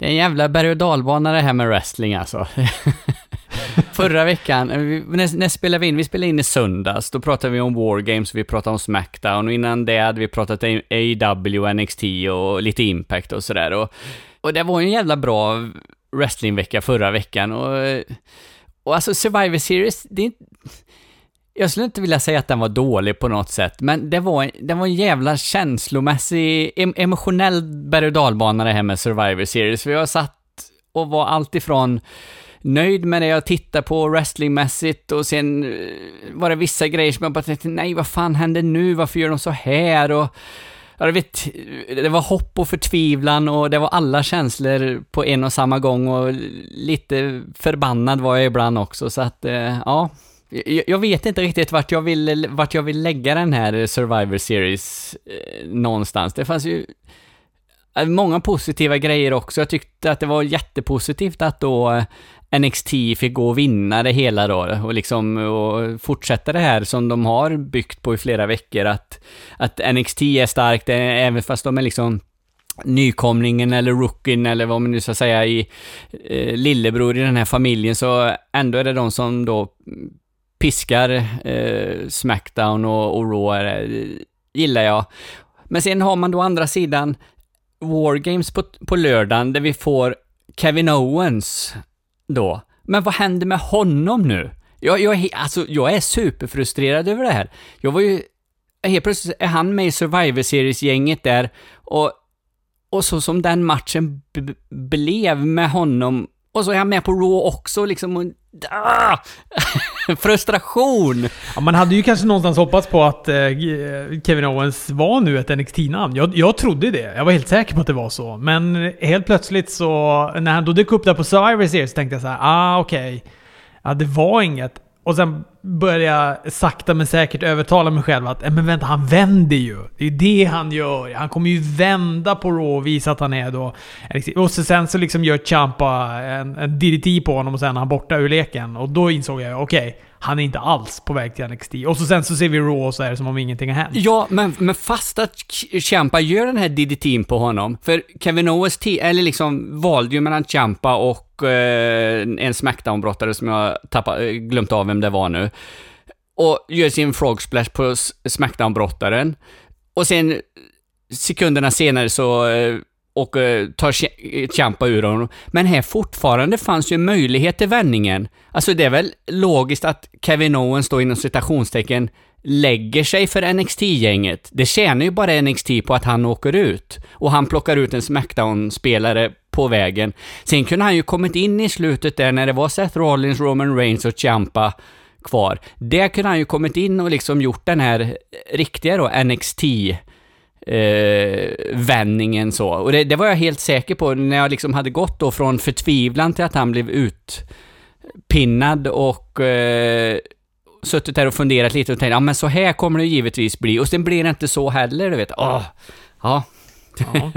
det är en jävla berg och dalbana det här med wrestling alltså. Förra veckan, vi, när, när spelade vi in? Vi spelade in i söndags. Då pratade vi om War Games, vi pratade om Smackdown och innan det hade vi pratat om AEW, NXT och lite Impact och sådär. Och, och det var ju en jävla bra wrestlingvecka förra veckan och, och alltså Survivor Series, det är inte jag skulle inte vilja säga att den var dålig på något sätt, men det var, det var en jävla känslomässig, emotionell berg och dalbana det här med Survivor Series. För jag satt och var alltifrån nöjd med det jag tittade på wrestlingmässigt och sen eh, var det vissa grejer som jag bara tänkte, nej vad fan händer nu, varför gör de så här? Och jag vet, det var hopp och förtvivlan och det var alla känslor på en och samma gång och lite förbannad var jag ibland också, så att, eh, ja. Jag vet inte riktigt vart jag vill, vart jag vill lägga den här Survivor Series eh, någonstans. Det fanns ju eh, många positiva grejer också. Jag tyckte att det var jättepositivt att då eh, NXT fick gå och vinna det hela då och liksom och fortsätta det här som de har byggt på i flera veckor att, att NXT är starkt eh, även fast de är liksom nykomlingen eller rookien eller vad man nu ska säga i eh, lillebror i den här familjen så ändå är det de som då piskar eh, Smackdown och, och Raw, eh, gillar jag. Men sen har man då andra sidan War Games på, på lördagen där vi får Kevin Owens då. Men vad händer med honom nu? Jag, jag, alltså, jag är superfrustrerad över det här. Jag var ju... Helt plötsligt är han med i Survivor Series-gänget där och, och så som den matchen blev med honom och så är han med på Raw också liksom. Ah! Frustration! Ja, man hade ju kanske någonstans hoppats på att eh, eh Kevin Owens var nu ett NXT-namn. Jag, jag trodde det. Jag var helt säker på att det var så. Men helt plötsligt så, när han då dök upp där på Survivor Series, så tänkte jag så här, ah okej. Okay. Ja, det var inget. Och sen började jag sakta men säkert övertala mig själv att eh, men vänta, han vänder ju. Det är ju det han gör. Han kommer ju vända på Raw och visa att han är då... Och så sen så liksom gör Champa en, en DDT på honom och sen är han borta ur leken. Och då insåg jag, okej. Okay, han är inte alls på väg till NXT. Och så sen så ser vi Raw och så är det som om ingenting har hänt. Ja, men, men fast att Champa gör den här DDT'n på honom, för Kevin Owens, eller liksom valde ju mellan Champa och eh, en Smackdown-brottare som jag tappat, eh, glömt av vem det var nu. Och gör sin frog splash på Smackdown-brottaren. Och sen sekunderna senare så eh, och eh, tar Champa eh, ur honom. Men här fortfarande fanns ju möjlighet till vändningen. Alltså det är väl logiskt att Kevin Owens då inom citationstecken lägger sig för NXT-gänget. Det tjänar ju bara NXT på att han åker ut. Och han plockar ut en Smackdown-spelare på vägen. Sen kunde han ju kommit in i slutet där när det var Seth Rollins, Roman Reigns och Champa kvar. Där kunde han ju kommit in och liksom gjort den här eh, riktiga då NXT eh, vändningen så. Och det, det, var jag helt säker på när jag liksom hade gått då från förtvivlan till att han blev utpinnad och eh, suttit där och funderat lite och tänkt, ja men så här kommer det givetvis bli. Och sen blir det inte så heller, du vet. Åh, ja. Ja.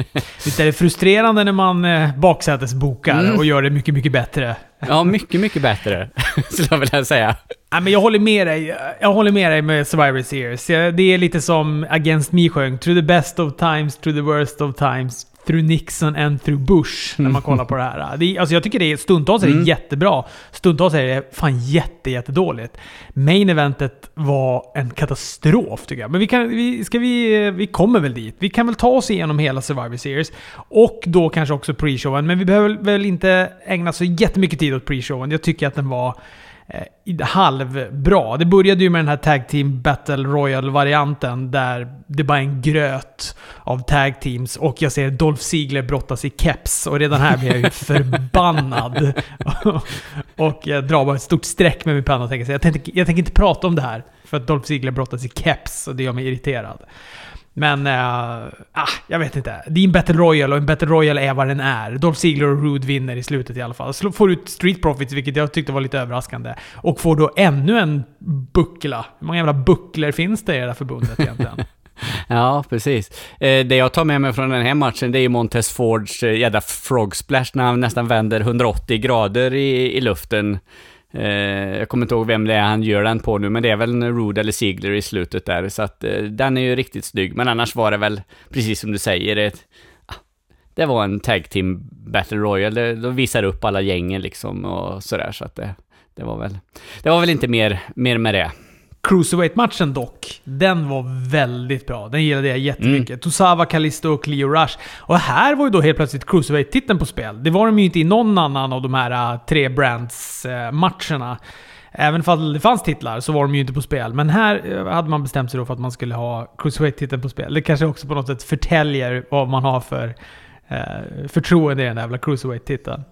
Visst är det frustrerande när man eh, baksätesbokar mm. och gör det mycket, mycket bättre? Ja, mycket, mycket bättre, skulle jag vilja säga. Ja, men jag håller med dig. Jag håller med dig med Survivor Series. Det är lite som Against Me sjöng. Through the best of times, through the worst of times through Nixon and through Bush, när man kollar på det här. Det, alltså jag tycker det är, stundtals är det mm. jättebra, stundtals är det fan jätte, jättedåligt. Main eventet var en katastrof tycker jag. Men vi, kan, vi, ska vi, vi kommer väl dit. Vi kan väl ta oss igenom hela Survivor Series. Och då kanske också pre-showen. Men vi behöver väl inte ägna så jättemycket tid åt pre-showen. Jag tycker att den var eh, halvbra. Det började ju med den här Tag Team Battle Royal-varianten där det bara är en gröt av tag teams och jag ser Dolph Ziggler brottas i keps och redan här blir jag ju förbannad. och jag drar bara ett stort streck med min penna och tänker så jag tänker, jag tänker inte prata om det här för att Dolph Ziggler brottas i keps och det gör mig irriterad. Men, äh, jag vet inte. Det är en Battle Royal och en Battle Royal är vad den är. Dolph Ziggler och Rude vinner i slutet i alla fall. får ut Street Profits, vilket jag tyckte var lite överraskande. Och får då ännu en buckla. Hur många jävla bucklor finns det i det här förbundet egentligen? ja, precis. Eh, det jag tar med mig från den här matchen, det är ju Montez Fords eh, jädra frog splash när han nästan vänder 180 grader i, i luften. Eh, jag kommer inte ihåg vem det är han gör den på nu, men det är väl en Rude eller Ziegler i slutet där, så att eh, den är ju riktigt snygg. Men annars var det väl, precis som du säger, ett, ah, det var en tag team battle royale. De visar upp alla gängen liksom och sådär, så att det, det var väl... Det var väl inte mer, mer med det. Cruiserweight-matchen dock, den var väldigt bra. Den gillade jag jättemycket. Mm. Tosawa, Kalisto och Cleo Rush. Och här var ju då helt plötsligt Cruiserweight-titeln på spel. Det var de ju inte i någon annan av de här uh, tre brands-matcherna. Uh, Även om det fanns titlar så var de ju inte på spel. Men här uh, hade man bestämt sig då för att man skulle ha Cruiserweight-titeln på spel. Det kanske också på något sätt förtäljer vad man har för eh, förtroende i den där jävla cruiserweight-titeln.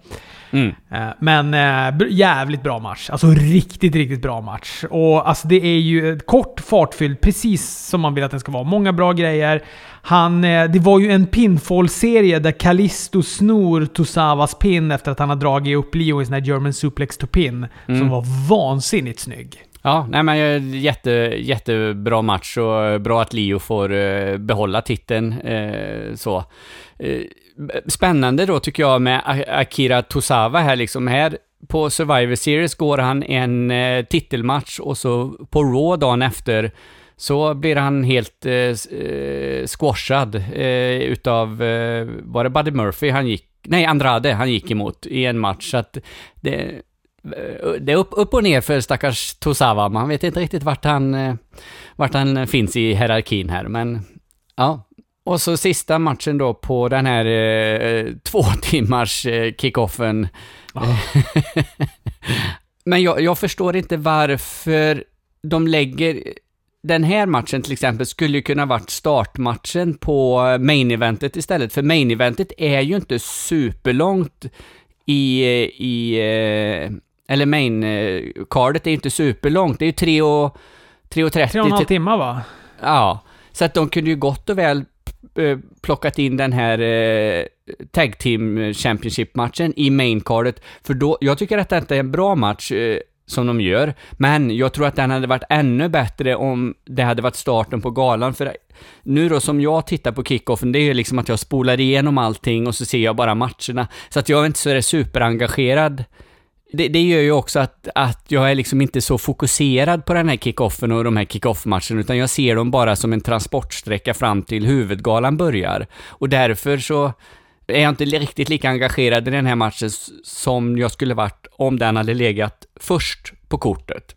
Mm. Eh, men eh, jävligt bra match. Alltså riktigt, riktigt bra match. Och alltså det är ju kort, fartfylld, precis som man vill att den ska vara. Många bra grejer. Han, eh, det var ju en pinfall-serie där Kalisto snor Tosawas pin efter att han har dragit upp Leo i sin här German suplex to pin. Mm. Som var vansinnigt snygg. Ja, nej men jätte, jättebra match och bra att Leo får behålla titeln. Så. Spännande då tycker jag med Akira Tosawa här liksom. Här på Survivor Series går han en eh, titelmatch och så på Raw dagen efter så blir han helt eh, eh, squashad eh, utav, eh, var det Buddy Murphy han gick, nej Andrade han gick emot i en match. Så att det, eh, det är upp, upp och ner för stackars Tosawa. Man vet inte riktigt vart han, vart han finns i hierarkin här, men ja, och så sista matchen då på den här eh, två timmars eh, kickoffen. Oh. Men jag, jag, förstår inte varför de lägger... Den här matchen till exempel skulle ju kunna varit startmatchen på main eventet istället. För main eventet är ju inte superlångt i... i eh, eller main cardet är ju inte superlångt. Det är ju 3 och... 3 och 30. 3 och en halv timme va? Ja. Så att de kunde ju gott och väl Eh, Eh, plockat in den här eh, Tag Team Championship-matchen i maincardet. För då, jag tycker att detta är en bra match eh, som de gör, men jag tror att den hade varit ännu bättre om det hade varit starten på galan. För nu då, som jag tittar på kickoffen, det är ju liksom att jag spolar igenom allting och så ser jag bara matcherna. Så att jag är inte så superengagerad det, det gör ju också att, att jag är liksom inte så fokuserad på den här kickoffen och de här kickoff-matcherna, utan jag ser dem bara som en transportsträcka fram till huvudgalan börjar. Och därför så är jag inte riktigt lika engagerad i den här matchen som jag skulle varit om den hade legat först på kortet.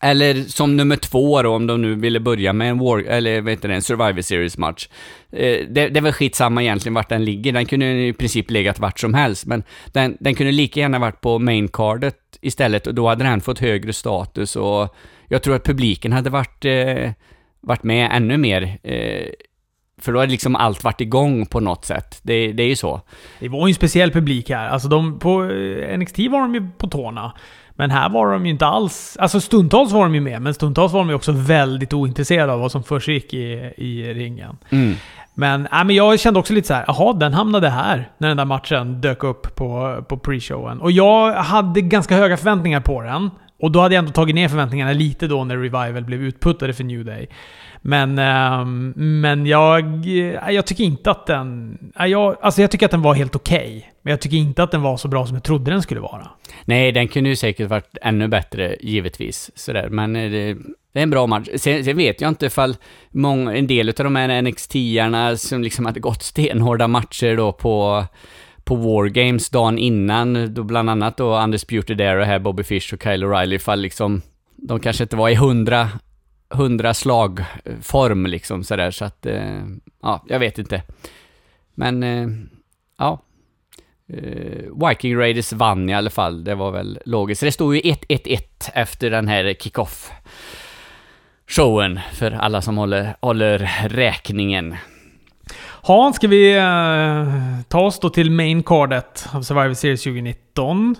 Eller som nummer två då, om de nu ville börja med en War, eller vad heter det, en Survivor Series-match. Eh, det, det är väl skitsamma egentligen vart den ligger. Den kunde i princip legat vart som helst, men den, den kunde lika gärna varit på main-cardet istället och då hade den fått högre status och jag tror att publiken hade varit, eh, varit med ännu mer. Eh, för då hade liksom allt varit igång på något sätt. Det, det är ju så. Det var ju en speciell publik här. Alltså de, på eh, NXT var de ju på tårna. Men här var de ju inte alls... Alltså stundtals var de ju med, men stundtals var de ju också väldigt ointresserade av vad som försiggick i, i ringen. Mm. Men, äh, men jag kände också lite så här, jaha, den hamnade här när den där matchen dök upp på, på pre-showen. Och jag hade ganska höga förväntningar på den. Och då hade jag ändå tagit ner förväntningarna lite då när Revival blev utputtade för New Day. Men, ehm, men jag, eh, jag tycker inte att den... Eh, jag, alltså jag tycker att den var helt okej. Okay, men jag tycker inte att den var så bra som jag trodde den skulle vara. Nej, den kunde ju säkert varit ännu bättre, givetvis. Sådär. Men eh, det, det är en bra match. Sen, sen, vet jag inte ifall många, en del av de här NXT-arna som liksom hade gått stenhårda matcher då på på War Games dagen innan, då bland annat då Undisputed Era här, Bobby Fish och Kyle O'Reilly, ifall liksom de kanske inte var i hundra hundra slagform liksom sådär så att, eh, ja, jag vet inte. Men, eh, ja. Eh, Viking Raiders vann i alla fall, det var väl logiskt. Det stod ju 1-1-1 efter den här kickoff showen för alla som håller, håller räkningen. Hans, ska vi uh, ta oss då till main cardet av Survivor Series 2019?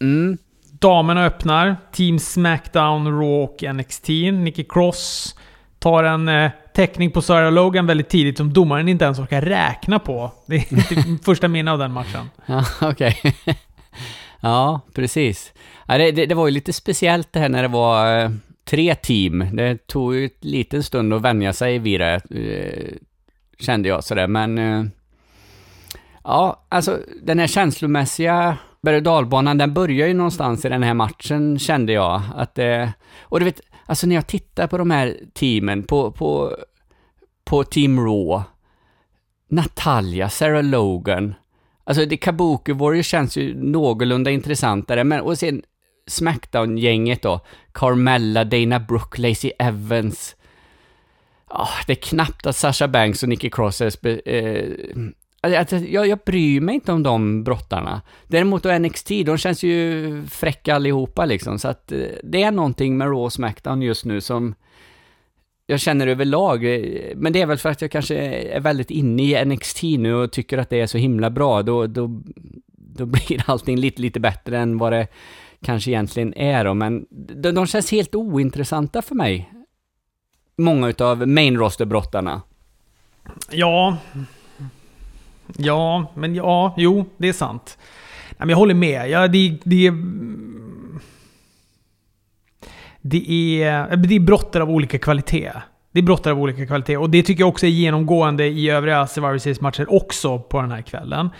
Mm. Damerna öppnar. Team Smackdown, Raw och NXT. Nikki Cross tar en eh, teckning på Sarah Logan väldigt tidigt som domaren inte ens orkar räkna på. Det är typ första minne av den matchen. Ja, okej. Okay. ja, precis. Ja, det, det, det, var ju lite speciellt det här när det var eh, tre team. Det tog ju en liten stund att vänja sig vid det, eh, kände jag sådär. Men eh, ja, alltså den här känslomässiga berg och dalbanan, den börjar ju någonstans i den här matchen kände jag. Att det, och du vet, alltså när jag tittar på de här teamen, på, på, på Team Raw, Natalia, Sarah Logan. Alltså det Kabuki Warriors känns ju någorlunda intressantare, men och sen Smackdown-gänget då. Carmella, Dana Brooke, Lacey Evans. Oh, det är knappt att Sasha Banks och Nikki Cross är... Eh, Alltså, alltså, jag, jag bryr mig inte om de brottarna. Däremot då NXT, de känns ju fräcka allihopa liksom. Så att eh, det är någonting med Raw och Smackdown just nu som jag känner överlag. Eh, men det är väl för att jag kanske är väldigt inne i NXT nu och tycker att det är så himla bra. Då, då, då blir allting lite, lite bättre än vad det kanske egentligen är då. Men de, de känns helt ointressanta för mig. Många utav main roster-brottarna. Ja. Ja, men ja, jo, det är sant. men jag håller med. Ja, det, det, det är, det är brottare av olika kvalitet. Det är brottare av olika kvalitet och det tycker jag också är genomgående i övriga Survivor Series-matcher också på den här kvällen.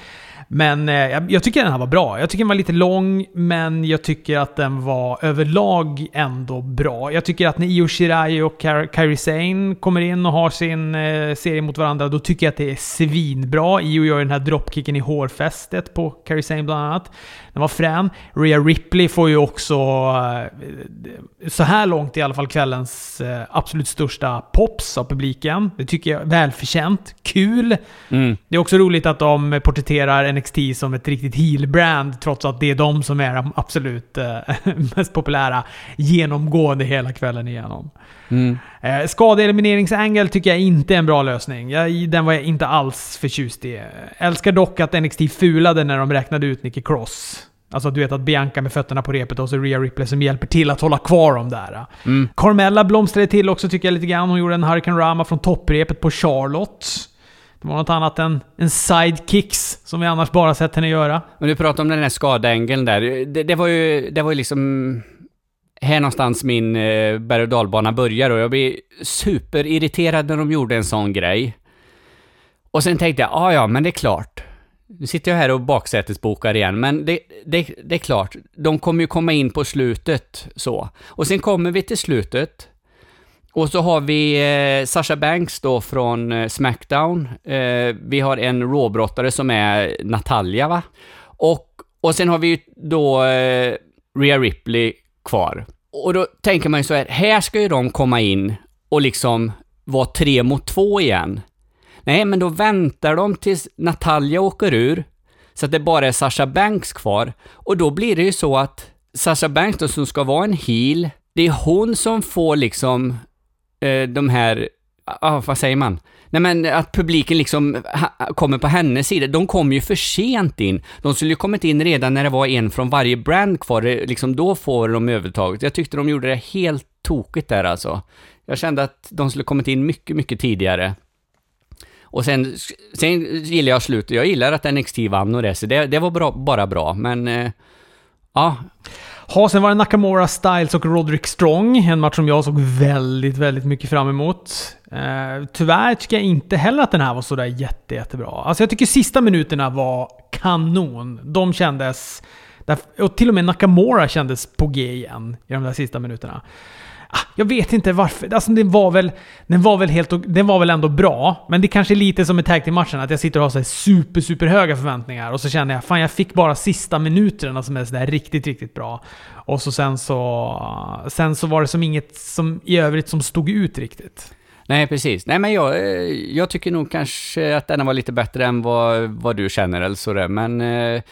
Men eh, jag, tycker den här var bra. Jag tycker den var lite lång, men jag tycker att den var överlag ändå bra. Jag tycker att när Io Shirai och Kairi Sane kommer in och har sin eh, serie mot varandra, då tycker jag att det är svinbra. Io gör den här dropkicken i hårfästet på Kairi Sane bland annat. Den var frän. Rhea Ripley får ju också, eh, så här långt i alla fall, kvällens eh, absolut största pops av publiken. Det tycker jag är välförtjänt. Kul! Mm. Det är också roligt att de porträtterar NXT som ett riktigt heel-brand, trots att det är de som är de absolut eh, mest populära genomgående hela kvällen igenom. Mm. Eh, Skadeelimineringsangel tycker jag inte är en bra lösning. Jag, den var jag inte alls förtjust i. Älskar dock att NXT fulade när de räknade ut Nicky Cross. Alltså du vet att Bianca med fötterna på repet och så Rhea Ripley som hjälper till att hålla kvar dem där. Mm. Carmella blomstrade till också tycker jag lite grann. Hon gjorde en Hurricane Rama från topprepet på Charlotte. Det var något annat än en sidekicks, som vi annars bara sett henne göra. Men du pratade om den här skadeängeln där. Det, det, var ju, det var ju liksom här någonstans min eh, berg och dalbana börjar och jag blev superirriterad när de gjorde en sån grej. Och sen tänkte jag, ja ja, men det är klart. Nu sitter jag här och baksätesbokar igen, men det, det, det är klart. De kommer ju komma in på slutet så. Och sen kommer vi till slutet. Och så har vi eh, Sasha Banks då från eh, Smackdown. Eh, vi har en råbrottare som är Natalia va? Och, och sen har vi ju då eh, Rhea Ripley kvar. Och då tänker man ju så här, här ska ju de komma in och liksom vara tre mot två igen. Nej, men då väntar de tills Natalia åker ur, så att det bara är Sasha Banks kvar. Och då blir det ju så att Sasha Banks då, som ska vara en heel, det är hon som får liksom eh, de här, ah, vad säger man? Nej men att publiken liksom kommer på hennes sida. De kom ju för sent in. De skulle ju kommit in redan när det var en från varje brand kvar. Eh, liksom då får de övertaget. Jag tyckte de gjorde det helt tokigt där alltså. Jag kände att de skulle kommit in mycket, mycket tidigare. Och sen, sen gillar jag slutet. Jag gillar att NXT vann och det, så det, det var bra, bara bra. Men, eh, ja. Ha, sen var det Nakamura, Styles och Roderick Strong. En match som jag såg väldigt, väldigt mycket fram emot. Uh, tyvärr tycker jag inte heller att den här var sådär jätte, jättebra. Alltså jag tycker sista minuterna var kanon. De kändes... Och till och med Nakamura kändes på G igen i de där sista minuterna. Ah, jag vet inte varför. Alltså den var väl, den var väl helt... Den var väl ändå bra. Men det kanske är lite som i tag till matchen att jag sitter och har så super, super höga förväntningar och så känner jag fan jag fick bara sista minuterna som är sådär riktigt, riktigt bra. Och så sen så... Sen så var det som inget som i övrigt som stod ut riktigt. Nej, precis. Nej, men jag, eh, jag tycker nog kanske att denna var lite bättre än vad, vad du känner eller sådär. Men eh,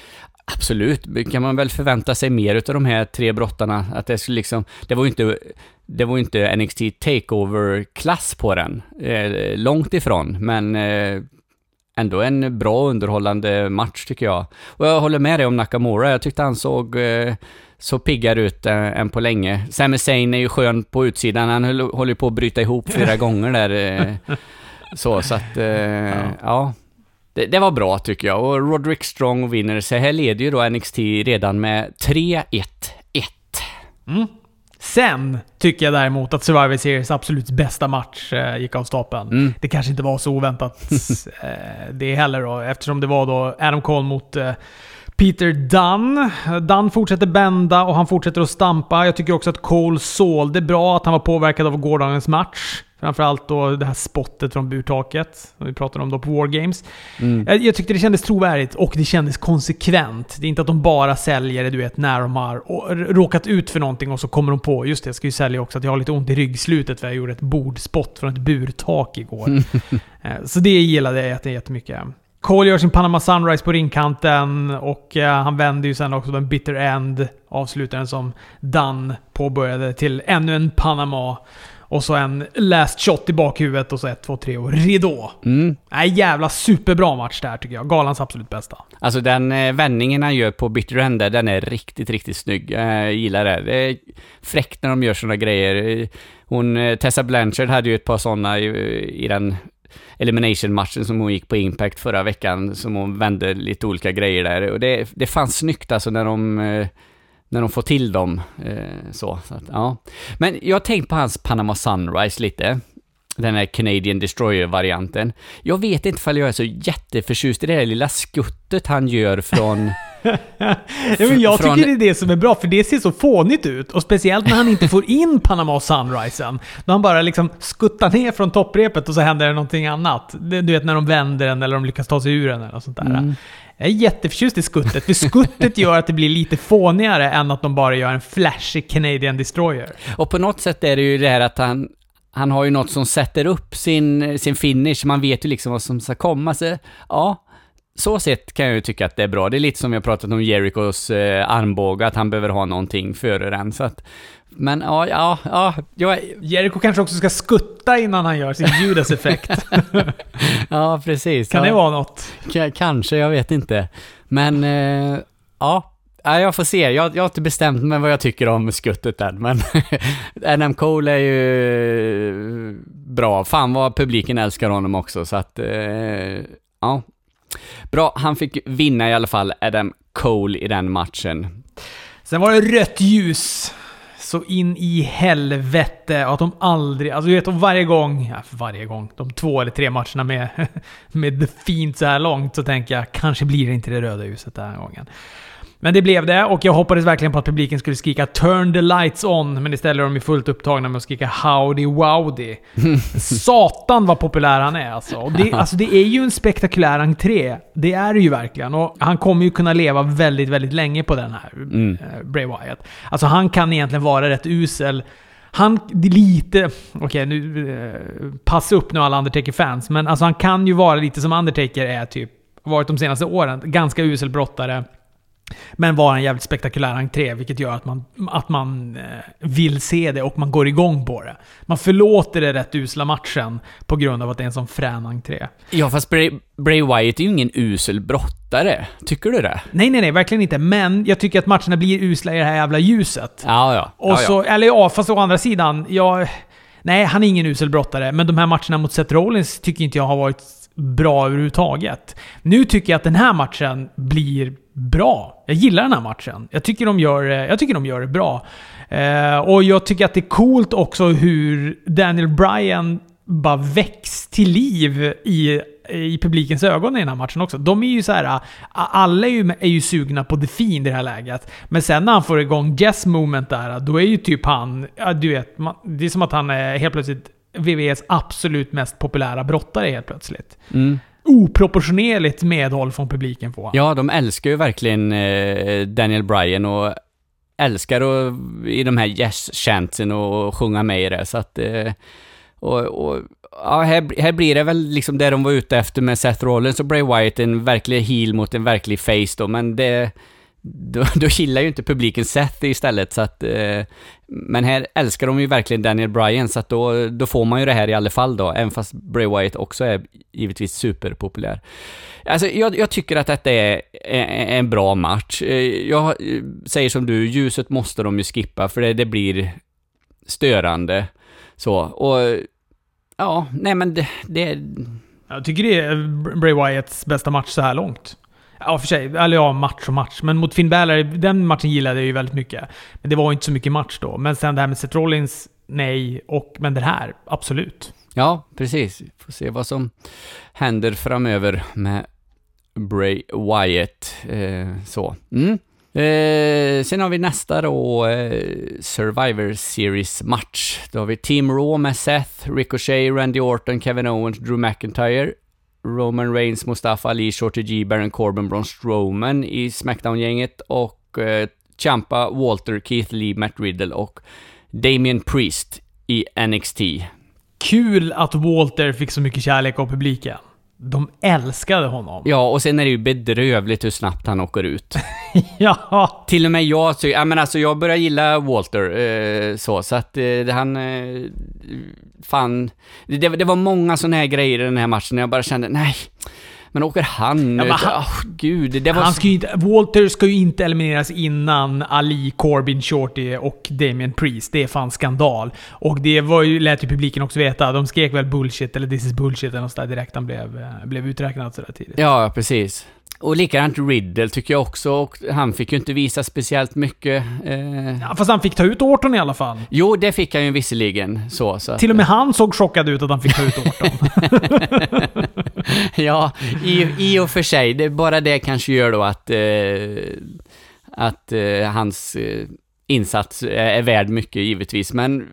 absolut, kan man väl förvänta sig mer utav de här tre brottarna. Att det skulle liksom, det var ju inte, det var inte NXT Takeover-klass på den. Eh, långt ifrån, men eh, ändå en bra underhållande match tycker jag. Och jag håller med dig om Nakamura, jag tyckte han såg eh, så piggare ut äh, än på länge. Sami Zayn är ju skön på utsidan, han håller ju på att bryta ihop flera gånger där. Äh, så, så att, äh, ja. ja. Det, det, var bra tycker jag. Och Roderick Strong vinner, så här leder ju då NXT redan med 3-1-1. Mm. Sen tycker jag däremot att Survivor Series absolut bästa match eh, gick av stapeln. Mm. Det kanske inte var så oväntat eh, det heller då, eftersom det var då Adam Cole mot eh, Peter Dunn. Dunn fortsätter bända och han fortsätter att stampa. Jag tycker också att Cole sålde bra, att han var påverkad av gårdagens match. Framförallt då det här spottet från burtaket, som vi pratade om då på War Games. Mm. Jag, jag tyckte det kändes trovärdigt och det kändes konsekvent. Det är inte att de bara säljer det, du vet, när de har och- råkat ut för någonting och så kommer de på, just det, jag ska ju sälja också att jag har lite ont i ryggslutet för jag gjorde ett bordspott från ett burtak igår. Eh, så det gillade jag jätte- jättemycket. Cole gör sin Panama Sunrise på ringkanten och eh, han vänder ju sen också den bitter end, avslutaren som Dunn påbörjade till ännu en Panama. Och så en last shot i bakhuvudet och så 1, 2, 3 och ridå. Mm. Nej, jävla superbra match där tycker jag. Galans absolut bästa. Alltså den eh, vändningen han gör på Bitter End, där, den är riktigt, riktigt snygg. Jag gillar det. Det är fräckt när de gör sådana grejer. Hon, eh, Tessa Blanchard hade ju ett par sådana i, i den Elimination-matchen som hon gick på Impact förra veckan, som hon vände lite olika grejer där. Och det, det fanns snyggt alltså när de, eh, när de får till dem. eh, Så, så att, ja. Men jag har tänkt på hans Panama Sunrise lite. Den här Canadian Destroyer-varianten. Jag vet inte ifall jag är så jätteförtjust i det där lilla skuttet han gör från... Ja, men jag Från- tycker det är det som är bra, för det ser så fånigt ut. Och speciellt när han inte får in Panama Sunrisen. Då han bara liksom skuttar ner från topprepet och så händer det någonting annat. Du vet när de vänder den eller de lyckas ta sig ur den eller något sånt där. Mm. Jag är jätteförtjust i skuttet, för skuttet gör att det blir lite fånigare än att de bara gör en flashig Canadian Destroyer. Och på något sätt är det ju det här att han... Han har ju något som sätter upp sin, sin finish, man vet ju liksom vad som ska komma. Så, ja, så sett kan jag ju tycka att det är bra. Det är lite som jag pratat om Jericos eh, armbåge, att han behöver ha någonting före den. Så att, men ja, ja, ja, jag, Jericho kanske också ska skutta innan han gör sin Judas-effekt. ja precis. kan ja. det vara något? K- kanske, jag vet inte. Men, eh, ja. Ja, jag får se. Jag, jag har inte bestämt mig vad jag tycker om skuttet än, men Adam Cole är ju bra. Fan vad publiken älskar honom också, så att, eh, ja. Bra, han fick vinna i alla fall, Adam Cole, i den matchen. Sen var det rött ljus. Så in i helvete. Och att de aldrig... Alltså du vet, de varje gång... Ja, varje gång. De två eller tre matcherna med, med The Fiend så här långt så tänker jag kanske blir det inte det röda ljuset den här gången. Men det blev det och jag hoppades verkligen på att publiken skulle skrika “Turn the lights on” men istället är de ju fullt upptagna med att skrika “Howdy Wowdy”. Satan vad populär han är alltså. Och det, alltså. det är ju en spektakulär entré. Det är det ju verkligen. Och han kommer ju kunna leva väldigt, väldigt länge på den här Mm. eh, Bray Wyatt. Alltså han kan egentligen vara rätt usel. Han, lite... Okej, nu... Eh, passa upp nu alla Undertaker-fans. Men alltså han kan ju vara lite som Undertaker är typ. Varit de senaste åren. Ganska usel brottare. Men var en jävligt spektakulär entré, vilket gör att man, att man eh, vill se det och man går igång på det. Man förlåter det rätt usla matchen på grund av att det är en sån frän entré. Ja, fast Bray, Bray Wyatt är ju ingen usel brottare. Tycker du det? Nej, nej, nej, verkligen inte. Men jag tycker att matcherna blir usla i det här jävla ljuset. Ja, ja. Och ja, så, eller ja, fast å andra sidan, jag... Nej, han är ingen usel brottare, men de här matcherna mot Seth Rollins tycker inte jag har varit bra överhuvudtaget. Nu tycker jag att den här matchen blir bra. Jag gillar den här matchen. Jag tycker de gör, det- jag tycker de gör det bra. Eh, och jag tycker att det är coolt också hur Daniel Bryan bara väcks till liv i, i publikens ögon i den här matchen också. De är ju så här, eh, alla är ju, är ju sugna på The Fiend i det här läget. Men sen när han får igång Jess moment där, då är ju typ han, ja, du vet, man, det är som att han är helt plötsligt VVS absolut mest populära brottare helt plötsligt. Mm. Oproportionerligt medhåll från publiken får han. Ja, de älskar ju verkligen eh, Daniel Bryan och älskar att, i de här yes-chantsen och sjunga med i det, så att... Eh, och, och ja, här, här blir det väl liksom det de var ute efter med Seth Rollins och Bray Wyatt, en verklig heel mot en verklig face då, men det... Då, då gillar ju inte publiken Seth istället, så att... Eh, men här älskar de ju verkligen Daniel Bryan, så att då, då får man ju det här i alla fall då, även fast Bray Wyatt också är givetvis superpopulär. Alltså, jag, jag tycker att detta är en bra match. Eh, jag eh, säger som du, ljuset måste de ju skippa, för det, det blir störande. Så, och... Ja, nej men det... det Jag tycker det är Bray Wyatts bästa match så här långt. Ja, för sig. Eller ja, match och match. Men mot Finn Balor, den matchen gillade jag ju väldigt mycket. Men det var ju inte så mycket match då. Men sen det här med Seth Rollins, nej. Och, men det här, absolut. ja, precis. Får se vad som händer framöver med Bray Wyatt. Eh, så. Mm. Eh, sen har vi nästa då, eh, Survivor Series-match. Då har vi Team Raw med Seth, Ricochet, Randy Orton, Kevin Owens, Drew McIntyre, Roman Reigns, Mustafa Ali, Shorty G, Baron Corbin, Braun Strowman i Smackdown-gänget och eh, Champa, Walter, Keith Lee, Matt Riddle och Damien Priest i NXT. Kul att Walter fick så mycket kärlek av publiken. De älskade honom. Ja, och sen är det ju bedrövligt hur snabbt han åker ut. ja. Till och med jag, så, ja men alltså jag börjar gilla Walter, eh, så, så att eh, han, eh, fan, det, det var många sådana här grejer i den här matchen, jag bara kände, nej, men åker han Ja, ut? han- Åh, gud, det var... Han ska inte, Walter ska ju inte elimineras innan Ali, Corbin, Shorty och Damien Priest. Det är fan skandal. Och det var ju, lät ju publiken också veta. De skrek väl bullshit, eller this is bullshit, eller något sådär direkt han blev, eh, blev uträknad sådär tidigt. Ja, precis. Och likadant Riddle tycker jag också, och han fick ju inte visa speciellt mycket. Eh... Ja, fast han fick ta ut Orton i alla fall. Jo, det fick han ju visserligen, så. så Till och med han såg chockad ut att han fick ta ut Orton. ja, i, i och för sig. Det, bara det kanske gör då att, eh, att eh, hans eh, insats är, är värd mycket givetvis, men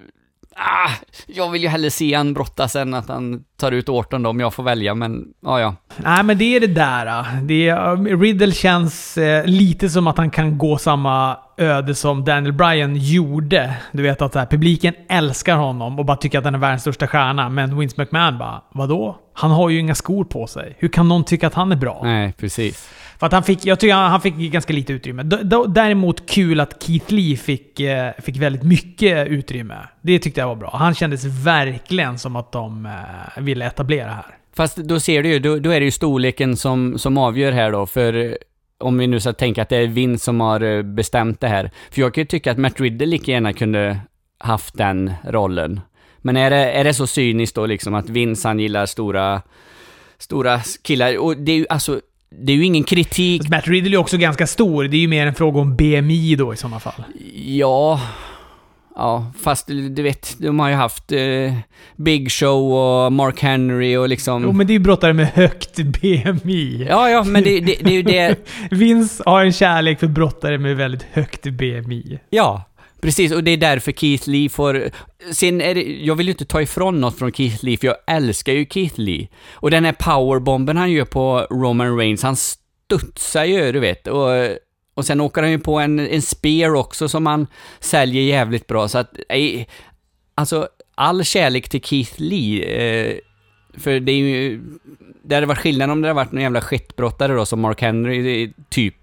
ah, jag vill ju hellre se han brottas än att han tar ut Orton då, om jag får välja, men ja, ja. Nej, men det är det där. ah. Det är, Riddle känns eh, lite som att han kan gå samma öde som Daniel Bryan gjorde. Du vet att här, publiken älskar honom och bara tycker att han är världens största stjärna. Men Vince McMahon bara, vadå? Han har ju inga skor på sig. Hur kan någon tycka att han är bra? Nej, precis. För att han fick, jag tycker han han fick ganska lite utrymme. D- Däremot kul att Keith Lee fick, eh, fick väldigt mycket utrymme. Det tyckte jag var bra. Han kändes verkligen som att de eh, ville etablera här. Fast då ser du ju, då, då är det ju storleken som, som avgör här då, för om vi nu ska tänka att det är Vince som har eh, bestämt det här. För jag kan ju tycka att Matt Riddle lika gärna kunde haft den rollen. Men är det, är det så cyniskt då liksom att Vince han gillar stora, stora killar? Och det är ju alltså, det är ju ingen kritik. Matt Riddle är också ganska stor. Det är ju mer en fråga om BMI då i sådana fall. Ja, ja, fast du vet, de har ju haft eh, Big Show och Mark Henry och liksom... Jo, men det är ju brottare med högt BMI. Ja, ja, men det, det, det är ju det... Vince har en kärlek för brottare med väldigt högt BMI. Ja, precis. Och det är därför Keith Lee får... Sen är det, jag vill ju inte ta ifrån något från Keith Lee, för jag älskar ju Keith Lee. Och den här powerbomben han gör på Roman Reigns, han studsar ju, du vet. Och, och sen åker han ju på en, en spear också som han säljer jävligt bra. Så att, eh, alltså, all kärlek till Keith Lee. Eh, för det är ju... Det hade varit skillnad om det hade varit någon jävla skitbrottare då, som Mark Henry, typ,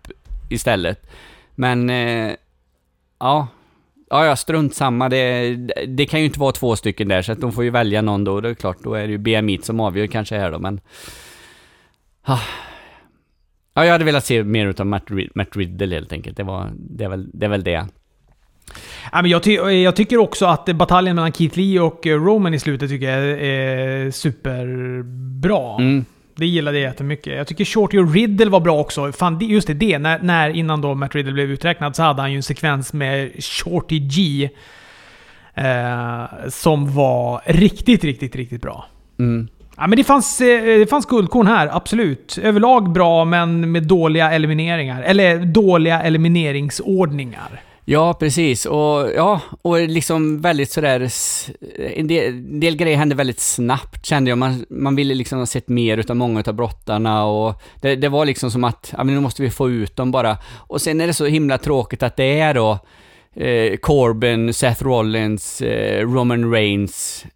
istället. Men... Eh, ja. Ja, ja, strunt samma. Det, det kan ju inte vara två stycken där, så att de får ju välja någon då. Det är klart, då är det ju BMI som avgör kanske här då, men... Ah. Ja, jag hade velat se mer utav Matt, Rid- Matt Riddle helt enkelt. Det, var, det, är väl, det är väl det. Ja, men jag, ty jag tycker också att bataljen mellan Keith Lee och eh, Roman i slutet tycker jag är superbra. Mm. Det gillade jag jättemycket. Jag tycker Shorty och Riddle var bra också. Fan, just det, det när, när innan då Matt Riddle blev uträknad så hade han ju en sekvens med Shorty G. Eh, som var riktigt, riktigt, riktigt bra. Mm. Ja, men det fanns, eh, det fanns guldkorn här, absolut. Överlag bra, men med dåliga elimineringar. Eller dåliga elimineringsordningar. Ja, precis. Och, ja, och liksom väldigt sådär... En del, en del grejer hände väldigt snabbt kände jag. Man, man ville liksom ha sett mer utav många utav brottarna och det, det var liksom som att, ja men nu måste vi få ut dem bara. Och sen är det så himla tråkigt att det är då eh, Corbin, Seth Rollins, eh, Roman Reigns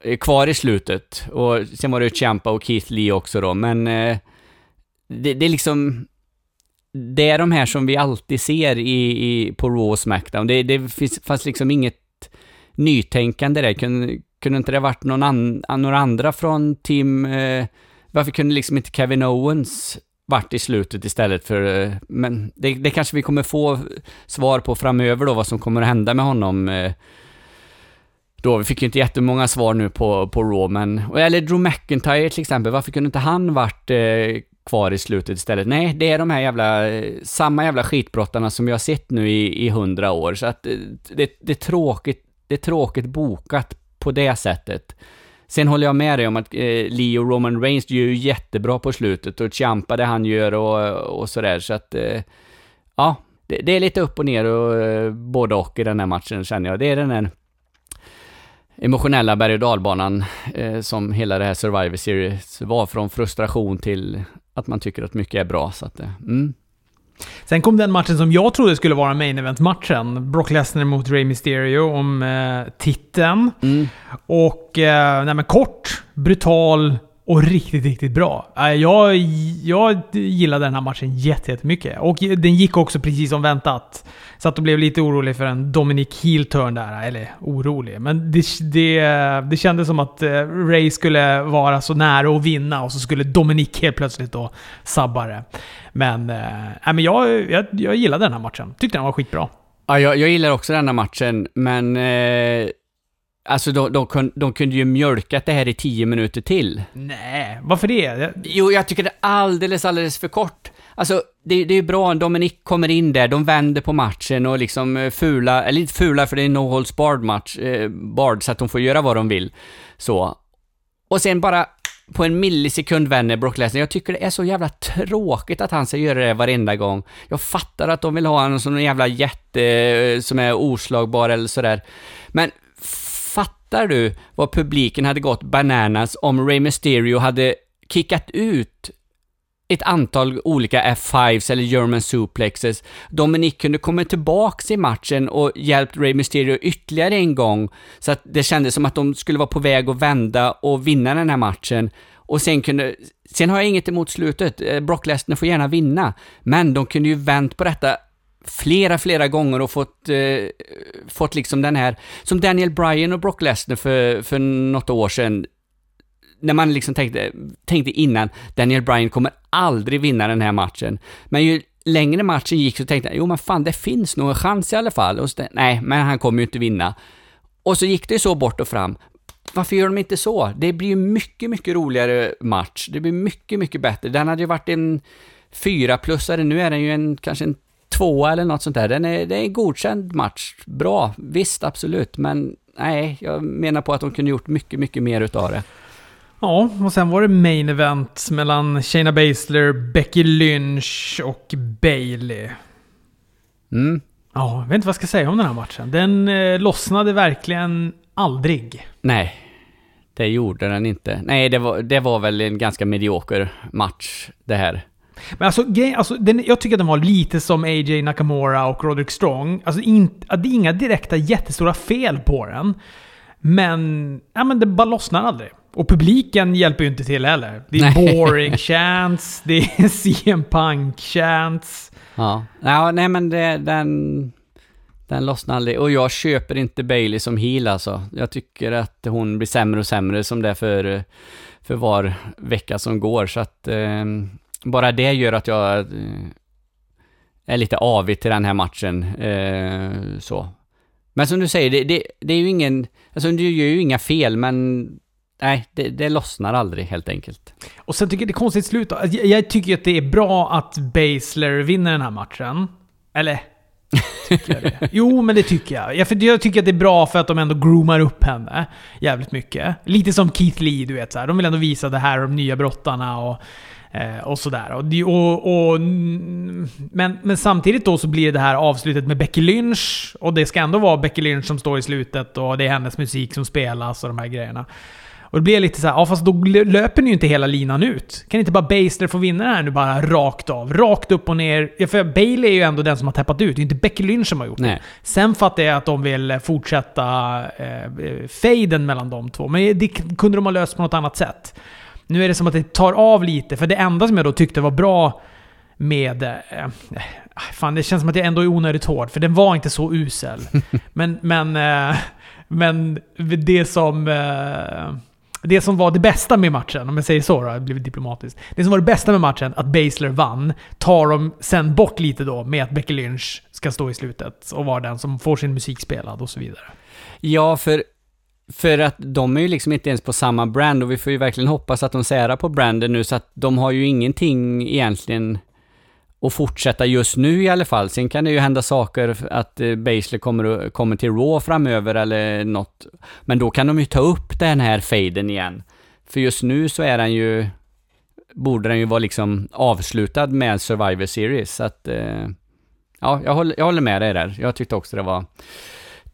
eh, kvar i slutet. Och sen var det ju Champa och Keith Lee också då, men eh, det, det är liksom det är de här som vi alltid ser i, i, på Raw och Smackdown. Det, det finns, fanns liksom inget nytänkande där. Kunde, kunde inte det varit någon an, några andra från team... Eh, varför kunde liksom inte Kevin Owens varit i slutet istället för... Eh, men det, det kanske vi kommer få svar på framöver då, vad som kommer att hända med honom. Eh, då, vi fick ju inte jättemånga svar nu på, på Raw, men... Eller Drew McIntyre till exempel, varför kunde inte han varit eh, kvar i slutet istället? Nej, det är de här jävla... Samma jävla skitbrottarna som jag har sett nu i, i hundra år, så att eh, det, det är tråkigt, det är tråkigt bokat på det sättet. Sen håller jag med dig om att eh, Leo Roman Reigns gör ju jättebra på slutet och Ciampa det han gör och, och sådär, så att... Eh, ja, det, det, är lite upp och ner och eh, både och i den här matchen känner jag. Det är den här emotionella berg och dalbanan eh, som hela det här Survivor Series var från frustration till att man tycker att mycket är bra. Så att, eh, mm. Sen kom den matchen som jag trodde skulle vara main event-matchen. Brock Lesnar mot Rey Mysterio om eh, titeln. Mm. Och, eh, nej kort, brutal, och riktigt, riktigt bra. Äh, jag, jag gillade den här matchen jättemycket. Och den gick också precis som väntat. Så att jag blev lite orolig för en Dominic heel-turn där. Eller orolig, men det, det, det kändes som att eh, Ray skulle vara så nära att vinna och så skulle Dominic helt plötsligt då sabba det. Men, eh, äh, men jag, jag, jag gillade den här matchen. Tyckte den var skitbra. Ja, jag, jag gillar också den här matchen, men eh Alltså de, de, de kunde ju mjölkat det här i tio minuter till. Nej, varför det? Jo, jag tycker det är alldeles, alldeles för kort. Alltså, det, det är ju bra, Dominic kommer in där, de vänder på matchen och liksom eh, fula, eller inte fula för det är en no holds barred match, eh, barred, så att de får göra vad de vill. Så. Och sen bara på en millisekund vänder Brock Lesnar. Jag tycker det är så jävla tråkigt att han ska göra det varenda gång. Jag fattar att de vill ha en sån jävla jätte eh, som är oslagbar eller sådär. Men Fattar du vad publiken hade gått bananas om Ray Mysterio hade kickat ut ett antal olika F5s eller German suplexes. Dominic kunde komma tillbaks i matchen och hjälpt Ray Mysterio ytterligare en gång, så att det kändes som att de skulle vara på väg att vända och vinna den här matchen. Och sen kunde, sen har jag inget emot slutet, eh, Brock Lesnar får gärna vinna, men de kunde ju vänt på detta flera, flera gånger och fått, eh, fått liksom den här, som Daniel Bryan och Brock Lesnar för, för något år sedan, när man liksom tänkte, tänkte innan, Daniel Bryan kommer aldrig vinna den här matchen. Men ju längre matchen gick så tänkte jag, jo men fan det finns nog en chans i alla fall. Och så, nej, men han kommer ju inte vinna. Och så gick det så bort och fram. Varför gör de inte så? Det blir ju mycket, mycket roligare match. Det blir mycket, mycket bättre. Den hade ju varit en fyra plusare, nu är den ju en, kanske en tvåa eller något sånt där. Den är, det är en godkänd match. Bra, visst absolut, men nej, jag menar på att de kunde gjort mycket, mycket mer utav det. Ja, och sen var det main event mellan Shayna Baszler, Becky Lynch och Bailey. Mm. Ja, jag vet inte vad jag ska säga om den här matchen. Den eh, lossnade verkligen aldrig. Nej, det gjorde den inte. Nej, det var, det var väl en ganska medioker match det här. Men alltså, alltså den, jag tycker att den var lite som AJ Nakamura och Roderick Strong. Alltså in, det är inga direkta jättestora fel på den. Men, ja, men det bara lossnar aldrig. Och publiken hjälper ju inte till heller. Det är nej. boring chants, det är CM Punk chants. Ja, ja nej men det, den, den lossnar aldrig. Och jag köper inte Bailey som heel alltså. Jag tycker att hon blir sämre och sämre som det är för, för var vecka som går. Så att eh, bara det gör att jag eh, är lite avig till den här matchen. Eh, så. Men som du säger, det, det, det, är ju ingen... Alltså du gör ju inga fel, men... Nej, det, det lossnar aldrig helt enkelt. Och sen tycker jag det är konstigt slut då. Jag, jag tycker att det är bra att Basler vinner den här matchen. Eller? Tycker jag det? Jo, men det tycker jag. jag. För jag tycker att det är bra för att de ändå groomar upp henne jävligt mycket. Lite som Keith Lee, du vet. Så här. De vill ändå visa det här de nya brottarna och och sådär. Och, och, och, men, men samtidigt då så blir det här avslutet med Becky Lynch. Och det ska ändå vara Becky Lynch som står i slutet och det är hennes musik som spelas och de här grejerna. Och det blir lite så här, ja fast då löper ni ju inte hela linan ut. Kan inte bara Basler få vinna det här nu bara rakt av? Rakt upp och ner. Ja, för Bailey är ju ändå den som har täppat ut. Det är inte Becky Lynch som har gjort Nej. det. Sen fattar jag att de vill fortsätta eh, faden mellan de två. Men det kunde de ha löst på något annat sätt. Nu är det som att det tar av lite, för det enda som jag då tyckte var bra med... Eh, fan, det känns som att jag ändå är onödigt hård, för den var inte så usel. men, men, eh, men det som... Eh, det som var det bästa med matchen, om jag säger så då, jag blivit diplomatiskt. Det som var det bästa med matchen, att Basler vann, tar de sen bort lite då med att Becky Lynch ska stå i slutet och vara den som får sin musik spelad och så vidare. Ja, för för att de är ju liksom inte ens på samma brand och vi får ju verkligen hoppas att de särar på branden nu så att de har ju ingenting egentligen att fortsätta just nu i alla fall. Sen kan det ju hända saker att eh, Basler kommer, kommer till Raw framöver eller något. Men då kan de ju ta upp den här faden igen. För just nu så är den ju, borde den ju vara liksom avslutad med Survivor Series. Så att, eh, ja, jag håller, jag håller med dig där. Jag tyckte också det var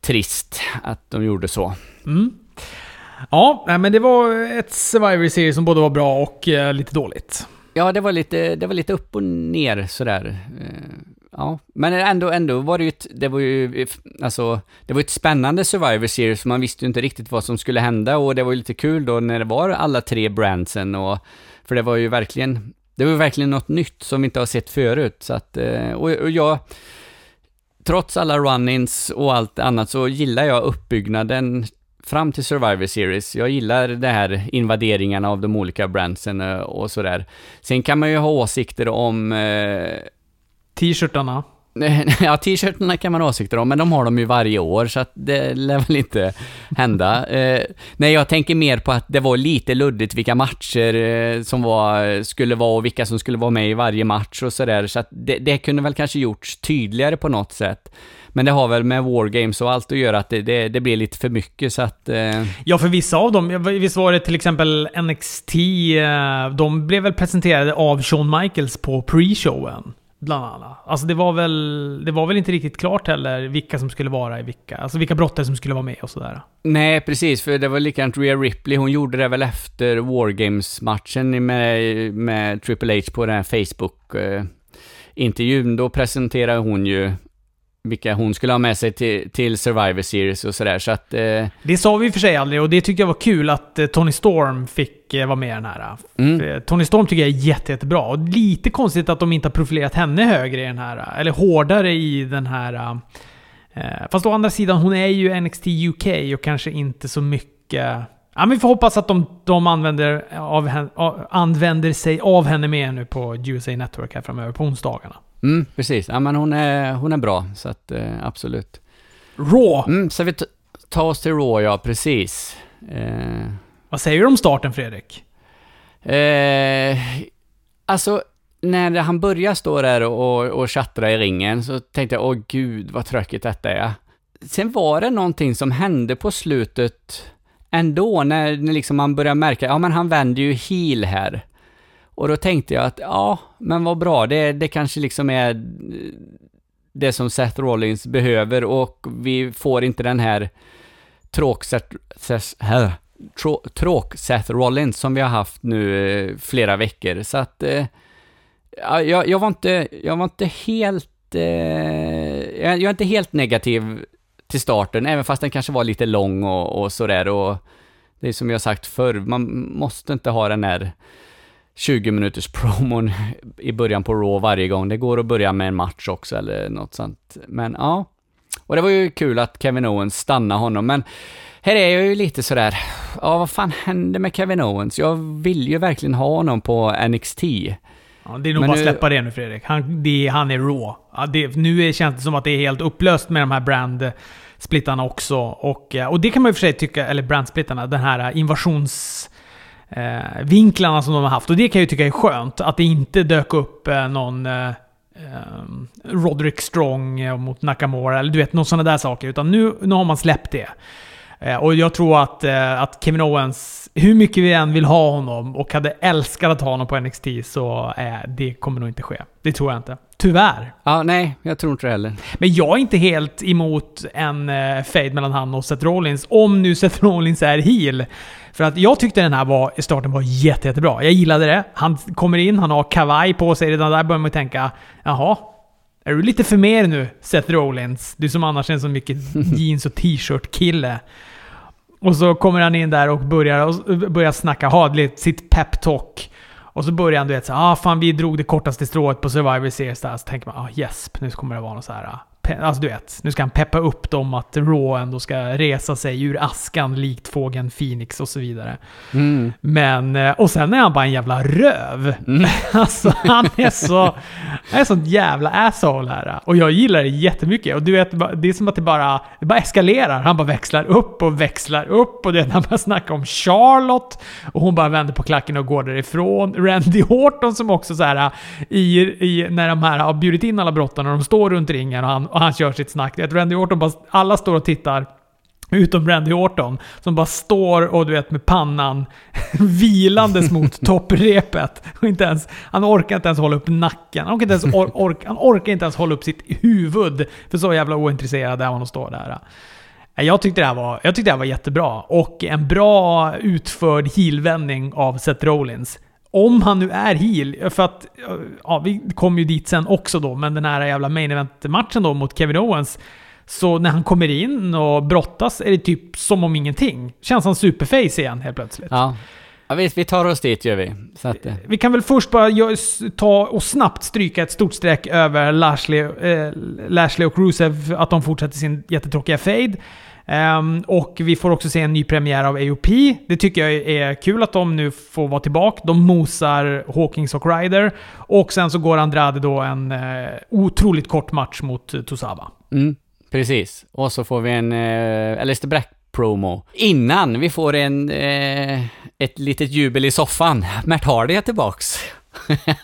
trist att de gjorde så. Mm. Ja, men det var ett Survivor Series som både var bra och eh, lite dåligt. Ja, det var lite, det var lite upp och ner sådär. Eh, Ja, men ändå, ändå var det ju ett, det var ju, alltså, det var ett spännande Survivor Series, man visste ju inte riktigt vad som skulle hända och det var ju lite kul då när det var alla tre brandsen och, för det var ju verkligen, det var verkligen något nytt som vi inte har sett förut, så att, eh, och, och jag, trots alla run-ins och allt annat så gillar jag uppbyggnaden fram till Survivor Series. Jag gillar det här invaderingarna av de olika brandsen eh, och sådär. Sen kan man ju ha åsikter om eh, T-shirtarna. Ja, t-shirtarna kan man ha åsikter om, men de har de ju varje år, så att det lär väl inte hända. Eh, nej, jag tänker mer på att det var lite luddigt vilka matcher eh, som var, skulle vara och vilka som skulle vara med i varje match och sådär, så att det, det kunde väl kanske gjorts tydligare på något sätt. Men det har väl med Wargames och allt att göra, att det, det, det blir lite för mycket så att... Eh... Ja, för vissa av dem. Visst var det till exempel NXT, eh, de blev väl presenterade av Shawn Michaels på pre-showen? Bland annat. Alltså det var väl... Det var väl inte riktigt klart heller vilka som skulle vara i vilka. Alltså vilka brottare som skulle vara med och sådär. Nej, precis. För det var likadant Rhea Ripley. Hon gjorde det väl efter Wargames-matchen med, med Triple H på den här Facebook-intervjun. Eh, Då presenterade hon ju vilka hon skulle ha med sig till, till Survivor Series och sådär, så att... Eh... Det sa vi i och för sig aldrig och det tyckte jag var kul att eh, Tony Storm fick eh, vara med i den här. Mm. Eh, Tony Storm tycker jag är jätte, jättebra. Och lite konstigt att de inte har profilerat henne högre i den här, eller hårdare i den här... Fast å andra sidan, hon är ju NXT UK och kanske inte så mycket... Ja, men vi får hoppas att de, de använder, av, använder sig av henne mer nu på USA Network här framöver, på onsdagarna. Mm, precis. Ja, men hon är, hon är bra, så att eh, absolut. Raw! Mm, så vi tar oss till Raw, ja, precis. Eh, Vad säger du om starten, Fredrik? Eh, alltså, när han började stå där och, och tjattra i ringen så tänkte jag, åh gud vad tråkigt detta är. Sen var det någonting som hände på slutet ändå, när, när liksom man började märka, ja men han vänder ju heel här. Och då tänkte jag att, ja, men vad bra, det, det kanske liksom är eh, det som Seth Rollins behöver och vi får inte den här tråk Seth, tråk Seth Rollins som vi har haft nu eh, flera veckor. Så att, eh, jag, jag, var inte, jag var inte helt, eh, jag, jag är inte helt negativ till starten, även fast den kanske var lite lång och, och sådär. Och det är som jag sagt förr, man måste inte ha den här 20 minuters promon i början på Raw varje gång. Det går att börja med en match också eller något sånt. Men ja. Och det var ju kul att Kevin Owens stannade honom, men här är jag ju lite sådär, ja vad fan händer med Kevin Owens? Jag vill ju verkligen ha honom på NXT. Ja, det är nog men bara att släppa det nu Fredrik. Han, det, han är raw. Ja, det, nu känns det som att det är helt upplöst med de här brand splittarna också. Och, och det kan man ju för sig tycka, eller brandsplittarna, den här invasions eh, vinklarna som de har haft. Och det kan jag ju tycka är skönt. Att det inte dök upp eh, någon eh, eh Roderick Strong eh, mot Nakamura, eller du vet, någon sådana där saker. Utan nu, nu har man släppt det. Eh, och jag tror att, att Kevin Owens, hur mycket vi än vill ha honom och hade älskat att ha honom på NXT, så det kommer nog inte ske. Det tror jag inte. Tyvärr. Ja, nej, jag tror inte det heller. Men jag är inte helt emot en uh, fade mellan han och Seth Rollins, om nu Seth Rollins är heel. För att jag tyckte den här var, starten var jätte, jättebra. Jag gillade det. Han kommer in, han har kavaj på sig. Redan där börjar man tänka, jaha, är du lite för mer nu, Seth Rollins? Du som annars är en så mycket jeans och t-shirt-kille. Och så kommer han in där och börjar, och börjar snacka, ha sitt peptalk. Och så börjar han du vet såhär ah fan vi drog det kortaste strået på Survivor Series där. Så tänker man, ah yes, nu kommer det vara något så här ah. Alltså du vet, nu ska han peppa upp dem att Raw ändå ska resa sig ur askan likt fågeln Phoenix och så vidare. Mm. Men, eh, och sen är han bara en jävla röv. Mm. alltså han är så... Han är sånt jävla asshole här. Och jag gillar det jättemycket. Och du vet, det är som att det bara, det bara eskalerar. Han bara växlar upp och växlar upp. Och du vet, han bara snackar om Charlotte. Och hon bara vänder på klacken och går därifrån. Randy Orton som också så här i, i när de här har bjudit in alla brottarna och de står runt ringen och han, och han kör sitt snack. Är Randy Orton bara, alla står och tittar. Utom Randy Orton, som bara står och du vet med pannan vilandes mot topprepet. Och inte ens, han orkar inte ens hålla upp nacken. Han orkar inte ens, or, ork, han orkar inte ens hålla upp sitt huvud. För så jävla ointresserad är han att stå där. Jag tyckte, det här var, jag tyckte det här var jättebra. Och en bra utförd heelvändning av Seth Rollins. Om han nu är heel, för att, ja, vi kommer ju dit sen också då, men den här jävla main event-matchen då mot Kevin Owens. Så när han kommer in och brottas är det typ som om ingenting. Känns han superface igen helt plötsligt. Ja. Ja, visst, vi tar oss dit gör vi. Att, eh. Vi kan väl först bara ta och snabbt stryka ett stort streck över Lashley, eh, Lashley och Rusev, att de fortsätter sin jättetråkiga fade. Um, och vi får också se en ny premiär av AOP. Det tycker jag är kul att de nu får vara tillbaka. De mosar Hawkins och Ryder. Och sen så går Andrade då en uh, otroligt kort match mot uh, Tosaba. Mm, precis. Och så får vi en uh, Alistair Black promo. Innan vi får en, uh, ett litet jubel i soffan. Matt Hardy är tillbaks.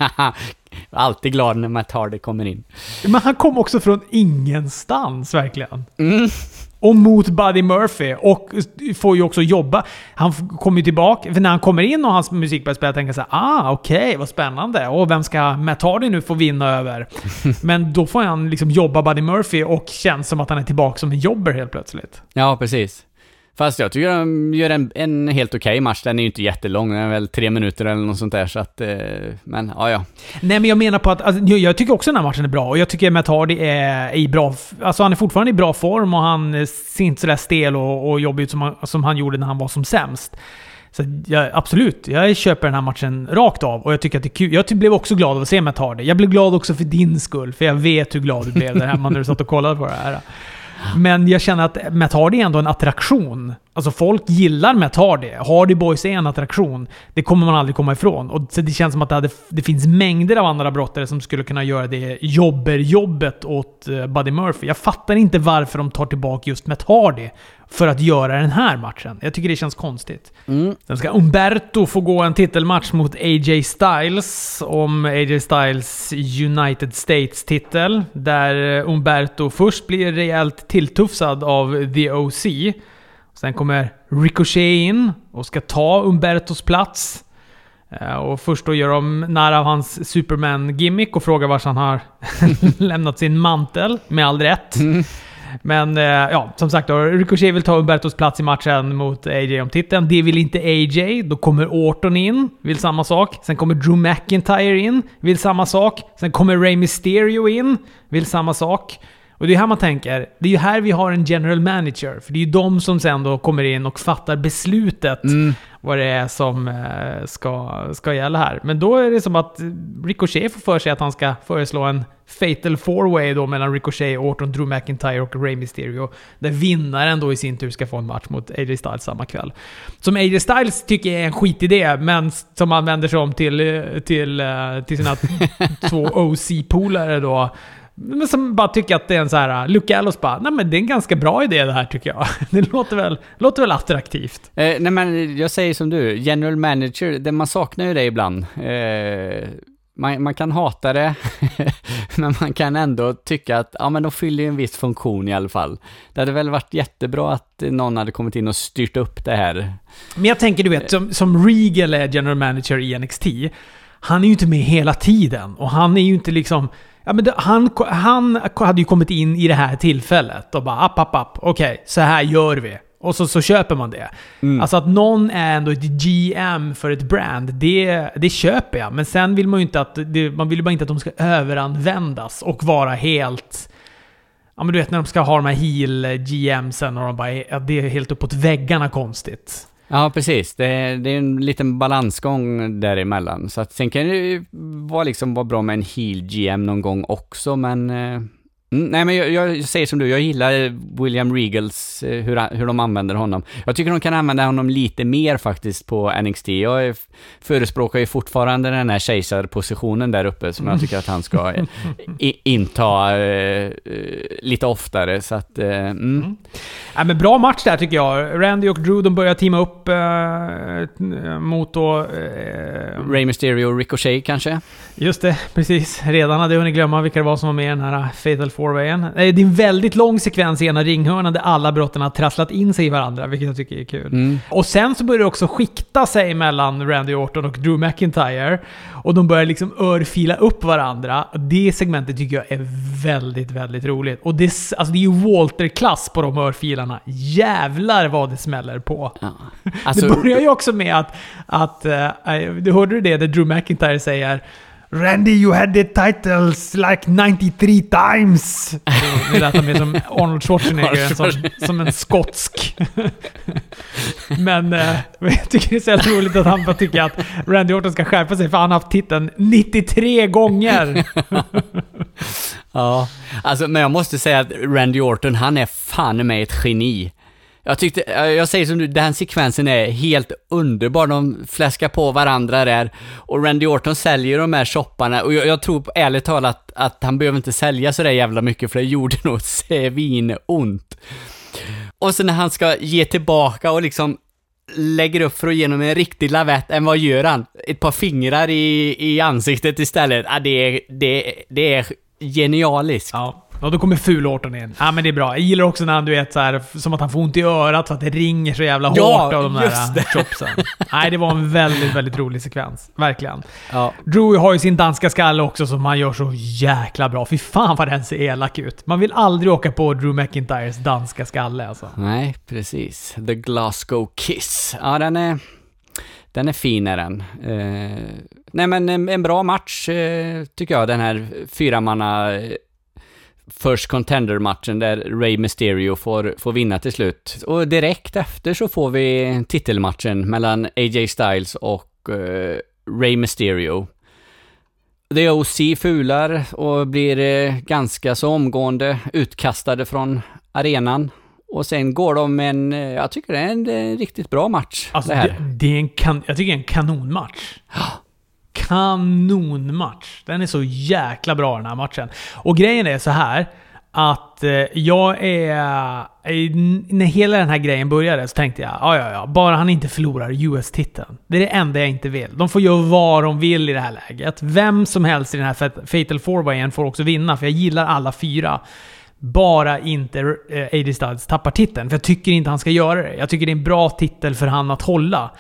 Alltid glad när Matt Hardy kommer in. Men han kom också från ingenstans, verkligen. Mm. Och mot Buddy Murphy. Och får ju också jobba. Han kommer ju tillbaka. För när han kommer in och hans musik börjar spela tänker jag såhär ah okej, okay, vad spännande. Och vem ska Matt Hardy nu få vinna över? Men då får han liksom jobba Buddy Murphy och känns som att han är tillbaka som en jobber helt plötsligt. Ja, precis. Fast jag tycker de gör en, en helt okej okay match. Den är ju inte jättelång, den är väl tre minuter eller något sånt där. Så att, eh, men ja, ja. Nej, men jag menar på att... Alltså, jag tycker också den här matchen är bra. Och jag tycker Matt Hardy är i bra... Alltså han är fortfarande i bra form och han eh, ser inte sådär stel och, och jobbig ut som han, som han gjorde när han var som sämst. Så jag, absolut, jag köper den här matchen rakt av och jag tycker att det är kul. Jag blev också glad av att se Matt Hardy. Jag blev glad också för din skull, för jag vet hur glad du blev där hemma när du satt och kollade på det här. Men jag känner att Matt Hardy är ändå en attraktion. Alltså folk gillar Matt Hardy. Hardy Boys är en attraktion. Det kommer man aldrig komma ifrån. Och det känns som att det, hade, det finns mängder av andra brottare som skulle kunna göra det jobber-jobbet åt eh, Buddy Murphy. Jag fattar inte varför de tar tillbaka just Matt Hardy för att göra den här matchen. Jag tycker det känns konstigt. Mm. Sen ska Umberto få gå en titelmatch mot AJ Styles om AJ Styles United States-titel. Där Umberto först blir rejält tilltufsad av The OC. Sen kommer Ricochet in och ska ta Umbertos plats. Eh, och först då gör de nära av hans Superman-gimmick och frågar var han har lämnat sin mantel, med all rätt. Mm. Men eh, ja, som sagt då, Ricochet vill ta Umbertos plats i matchen mot AJ om titeln. Det vill inte AJ. Då kommer Orton in, vill samma sak. Sen kommer Drew McIntyre in, vill samma sak. Sen kommer Rey Mysterio in, vill samma sak. Och det är här man tänker, det är ju här vi har en general manager. För det är ju de som sen då kommer in och fattar beslutet mm vad det är som eh, ska, ska gälla här. Men då är det som att Ricochet får för sig att han ska föreslå en Fatal four way då mellan Ricochet, Orton, Drew McIntyre och Rey Mysterio. Där vinnaren då i sin tur ska få en match mot AJ Styles samma kväll. Som AJ Styles tycker är en skitidé, men som han vänder sig om till, till, eh, till sina två OC-polare då. Men som bara tycker att det är en så här... Luke Gallows bara, nej men det är en ganska bra idé det här tycker jag. Det låter väl, låter väl attraktivt. Eh, nej men jag säger som du, general manager, det, man saknar ju det ibland. Eh, man, man, kan hata det, men man kan ändå tycka att ja, men de fyller en viss funktion i alla fall. Det hade väl varit jättebra att någon hade kommit in och styrt upp det här. Men jag tänker, du vet, som, som Regal är general manager i NXT. Han är ju inte med hela tiden och han är ju inte liksom Ja, men det, han, han hade ju kommit in i det här tillfället och bara app, app, app. Okej, okay, så här gör vi. Och så, så köper man det. Mm. Alltså att någon är ändå ett GM för ett brand, det, det köper jag. Men sen vill man ju inte att... Det, man vill bara inte att de ska överanvändas och vara helt... Ja men du vet när de ska ha de här heel GMsen och de bara... Ja, det är helt uppåt väggarna konstigt. Ja, precis. Det är, det är en liten balansgång däremellan. Så att sen kan det ju vara, liksom, vara bra med en heel GM någon gång också, men eh, Mm, nej, men jag, jag, säger som du, jag gillar William Regals, eh, hur, hur de använder honom. Jag tycker de kan använda honom lite mer faktiskt på NXT. Jag är, förespråkar ju fortfarande den här kejsarpositionen där uppe som jag tycker att han ska eh, i, inta uh, lite oftare, så att... Uh, mm. Mm. Ja, men bra match där tycker jag. Randy och Drew, de börjar teama upp uh, mot då... Uh, Ray Mysterio och Ricochet kanske? Just det, precis. Redan hade jag hunnit glömma vilka det var som var med i den här Fatal fourwayen. Det är en väldigt lång sekvens i ena ringhörnan där alla brotten har trasslat in sig i varandra, vilket jag tycker är kul. Mm. Och sen så börjar det också skikta sig mellan Randy Orton och Drew McIntyre. Och de börjar liksom örfila upp varandra. Det segmentet tycker jag är väldigt, väldigt roligt. Och det, är- alltså det är ju Walter-klass på de örfilarna. Jävlar vad det smäller på. Ja. Alltså, det börjar ju också med att, att du hörde det där Drew McIntyre säger Randy, you had the titles like 93 times. Det lät mer som Arnold Schwarzenegger, som, som en skotsk. Men eh, jag tycker det är så jävla roligt att han bara tycker att Randy Orton ska skärpa sig för han har haft titeln 93 gånger. Ja, alltså, men jag måste säga att Randy Orton, han är fan med ett geni. Jag tyckte, eh, jag säger som du, den sekvensen är helt underbar. De fläskar på varandra där. Och Randy Orton säljer de här shopparna. Och jag, jag tror på ärligt talat att, han behöver inte sälja så där jävla mycket, för det gjorde nog svinont. Och sen när han ska ge tillbaka och liksom lägger upp för att ge honom en riktig lavett, än vad gör han? Ett par fingrar i, i ansiktet istället. Ja, det är, det, det är genialiskt. Ja. Och då kommer ful Orton in. Ja men det är bra. Jag gillar också när han, du vet, så här, som att han får ont i örat för att det ringer så jävla hårt Ja, av de där chopsen. Nej, det var en väldigt, väldigt rolig sekvens. Verkligen. Ja. Drew har ju sin danska skalle också som han gör så jäkla bra. Fy fan vad den ser elak ut. Man vill aldrig åka på Drew McIntyres danska skalle alltså. Nej, precis. The Glasgow Kiss. Ja, den är... Den är fin är den. Eh, nej men en, en bra match eh, tycker jag, den här fyramanna eh, First Contender-matchen där Ray Mysterio får, får vinna till slut. Och direkt efter så får vi titelmatchen mellan AJ Styles och eh, Ray Mysterio. The OC fular och blir eh, ganska så omgående utkastade från arenan. Och sen går de en, eh, jag tycker det är en, eh, riktigt bra match. Alltså, det här. det, det är en kan, jag tycker det är en kanonmatch. Kanonmatch. Den är så jäkla bra den här matchen. Och grejen är så här att eh, jag är... När hela den här grejen började så tänkte jag ja, ja, ja. Bara han inte förlorar US-titeln. Det är det enda jag inte vill. De får göra vad de vill i det här läget. Vem som helst i den här Fatal 4 får också vinna, för jag gillar alla fyra. Bara inte eh, Adi Studs tappar titeln. För jag tycker inte han ska göra det. Jag tycker det är en bra titel för han att hålla.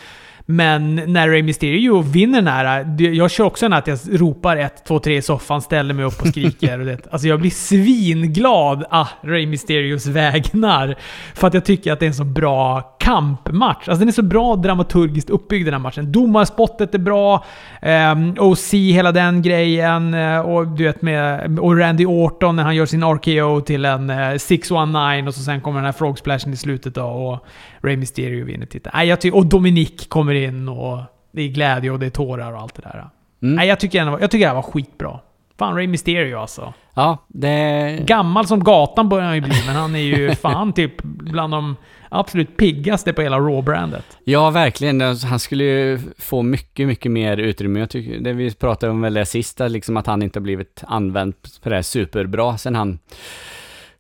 Men när Rey Mysterio vinner den här, jag kör också den här att jag ropar 1, 2, 3 i soffan, ställer mig upp och skriker. Och det. Alltså jag blir svinglad ah, Rey Mysterios vägnar. För att jag tycker att det är en så bra kampmatch. Alltså den är så bra dramaturgiskt uppbyggd den här matchen. Domarspottet är bra, ehm, OC, hela den grejen. eh, Och du vet med och Randy Orton när han gör sin RKO till en eh, 619 och så sen kommer den här frog splashen i slutet då och Rey Mysterio vinner titeln. Ty- och Dominic kommer in och det är glädje och det är tårar och allt det där. Mm. Nej, jag tycker, den var- jag tycker var skitbra. Fan, Rey Mysterio alltså. Ja, det... Gammal som gatan börjar han ju bli, men han är ju fan typ bland de absolut piggaste på hela Raw-brandet. Ja, verkligen. Alltså, Han skulle ju få mycket, mycket mer utrymme. Jag tycker, det vi pratade om väl det sista, liksom att han inte har blivit använd på det här superbra sen han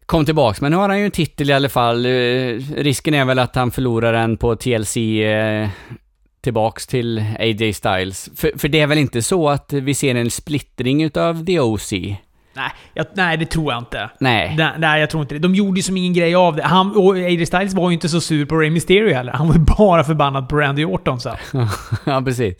kom tillbaks. Men nu har han ju en titel i alla fall. Eh, Risken är väl att han förlorar den på TLC eh, tillbaks till AJ Styles. För, för det är väl inte så att vi ser en splittring utav The OC? Nej, jag, nej, det tror jag inte. Nej. Nej, nej, jag tror inte det. De gjorde ju som ingen grej av det. Han, och AJ Styles var ju inte så sur på Rey Mysterio heller. Han var ju bara förbannad på Randy Orton så. ja, precis.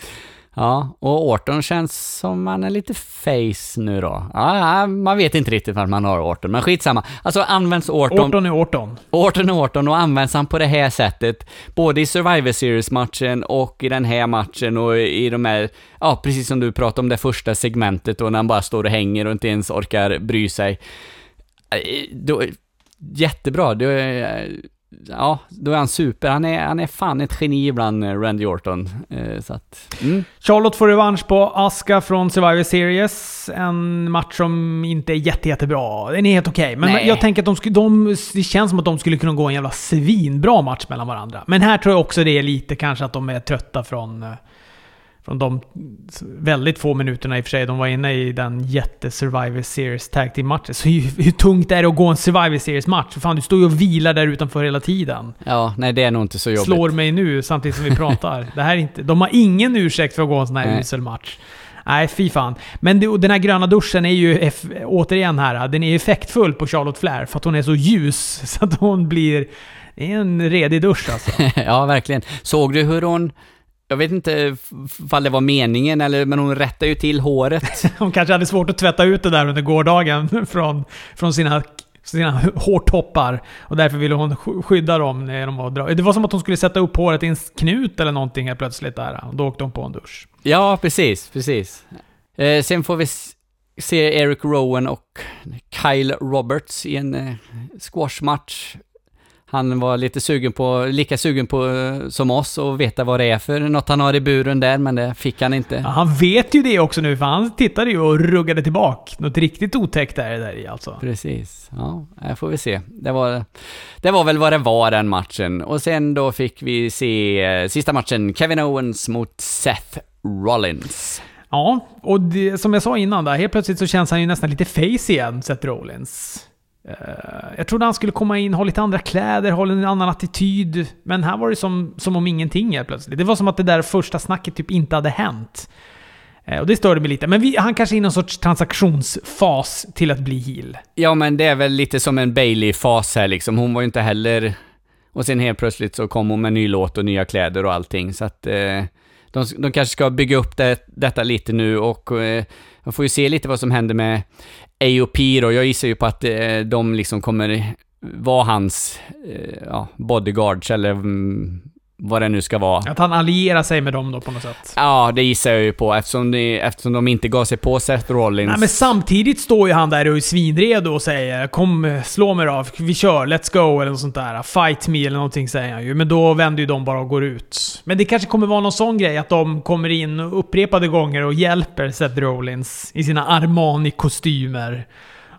Ja, och Orton känns som han är lite face nu då. Ja, man vet inte riktigt vart man har Orton, men skitsamma. Alltså används Orton, Orton, är Orton. Orton är Orton och används han på det här sättet, både i Survivor Series-matchen och i den här matchen och i de här, ja, precis som du pratade om det första segmentet då när han bara står och hänger och inte ens orkar bry sig. Eh, Då, jättebra, är- ja, då är han super. Han är, han är fan ett geni ibland, eh, Randy Orton. Eh, Så att, mm. Charlotte får revansch på Asuka från Survivor Series. En match som inte är jätte, jättebra. Den är helt okej. Men Nej. jag tänker att de, skulle- de, det känns som att de skulle kunna gå en jävla svinbra match mellan varandra. Men här tror jag också det är lite kanske att de är trötta från, eh, från de väldigt få minuterna i och för sig de var inne i den jätte-Survivor Series Tag Team-matchen. Så hur, hur tungt är det att gå en Survivor Series-match? Fan, du står ju och vilar där utanför hela tiden. Ja, nej det är nog inte så jobbigt. Slår mig nu samtidigt som vi pratar. Det här är inte, de har ingen ursäkt för att gå en sån här Nej. usel match. Nej, fy fan. Men det, den här gröna duschen är ju, återigen här, den är effektfull på Charlotte Flair för att hon är så ljus så att hon blir... Det är en redig dusch alltså. ja, verkligen. Såg du hur hon... Jag vet inte ifall det var meningen, eller, men hon rättade ju till håret. hon kanske hade svårt att tvätta ut det där under gårdagen från, från sina sina hårtoppar. Och därför ville hon skydda dem när de var dra. Det var som att hon skulle sätta upp håret i en knut eller någonting helt plötsligt där. Och då åkte hon på en dusch. Ja, precis, precis. Eh, sen får vi se Eric Rowan och Kyle Roberts i en eh, squashmatch han var lite sugen på, lika sugen på eh, som oss och veta vad det är för något han har i buren där, men det fick han inte. Ja, han vet ju det också nu, för han tittade ju och ruggade tillbaka. Något riktigt otäckt är det där i alltså. Precis. Ja, det får vi se. Det var, det var väl vad det var den matchen. Och sen då fick vi se eh, sista matchen, Kevin Owens mot Seth Rollins. Ja, och det, som jag sa innan där, helt plötsligt så känns han ju nästan lite face igen, Seth Rollins. Eh, jag trodde han skulle komma in, ha lite andra kläder, ha en annan attityd. Men här var det som, som om ingenting helt plötsligt. Det var som att det där första snacket typ inte hade hänt. Eh, och det störde mig lite. Men vi, han kanske är i någon sorts transaktionsfas till att bli heel. Ja, men det är väl lite som en Bailey-fas här liksom. Hon var ju inte heller... Och sen helt plötsligt så kom hon med ny låt och nya kläder och allting. Så att... Eh, de, de kanske ska bygga upp det, detta lite nu och... Eh, man får ju se lite vad som händer med AOP då, jag gissar ju på att eh, de liksom kommer vara hans eh, ja, bodyguards eller mm, vad det nu ska vara. Att han allierar sig med dem då på något sätt? Ja, det gissar jag ju på eftersom, det, eftersom de inte gav sig på Seth Rollins. Nej, men samtidigt står ju han där och är svinredo och säger “Kom, slå mig då, vi kör, let's go” eller något sånt där. “Fight me” eller någonting säger han ju. Men då vänder ju de bara och går ut. Men det kanske kommer vara någon sån grej att de kommer in upprepade gånger och hjälper Seth Rollins i sina Armani-kostymer.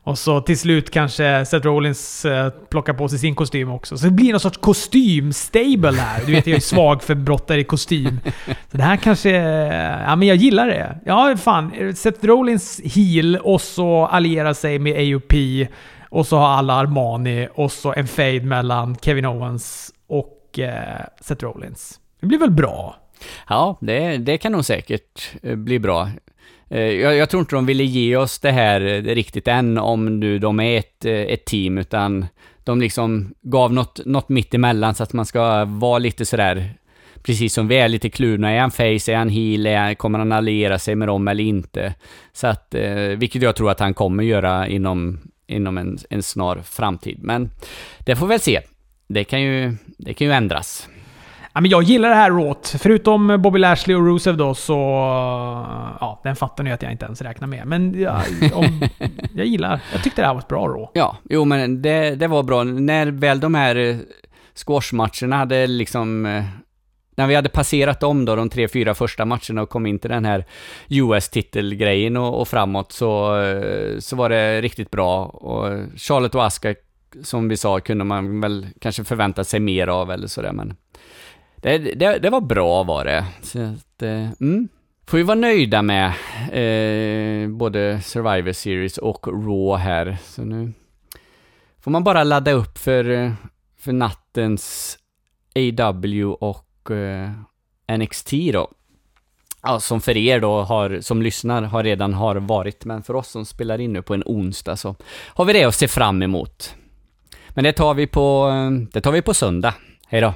Och så till slut kanske Seth Rollins eh, plockar på sig sin kostym också. Så det blir någon sorts kostym-stable här. Du vet, jag är svag för brottare i kostym. Så det här kanske... Ja, men jag gillar det. Ja, fan. Seth Rollins heel och så alliera sig med AOP. Och så har alla Armani och så en fade mellan Kevin Owens och eh, Seth Rollins. Det blir väl bra? Ja, det, det kan nog säkert eh, bli bra. Eh, jag, jag, tror inte de ville ge oss det här eh, riktigt än, om nu de är ett, ett team, utan de liksom gav något, något mitt emellan så att man ska vara lite sådär, precis som vi är, lite klurna. Är han face, är han heal, är han, kommer han alliera sig med dem eller inte? Så att, vilket jag tror att han kommer göra inom, inom en, en snar framtid. Men det får vi väl se. Det kan ju, det kan ju ändras. Ja, men jag gillar det här råt. Förutom Bobby Lashley och Rusev då så... Ja, den fattar ni att jag inte ens räknar med. Men ja, om, jag gillar... Jag tyckte det här var ett bra rå. Ja, jo men det, det var bra. När väl de här eh, squashmatcherna hade liksom... Eh, när vi hade passerat om då, de tre, fyra första matcherna och kom in till den här US-titelgrejen och, och, framåt så, eh, så var det riktigt bra. Och Charlotte och Asuka, som vi sa, kunde man väl kanske förvänta sig mer av eller sådär, men det, det, det var bra var det. Så att, eh, mm. Får vi vara nöjda med eh, både Survivor Series och Raw här. Så nu får man bara ladda upp för, eh, för nattens AW och eh, NXT då. Ja, som för er då har, som lyssnar, har redan har varit, men för oss som spelar in nu på en onsdag så har vi det att se fram emot. Men det tar vi på, eh, det tar vi på söndag. Hej då!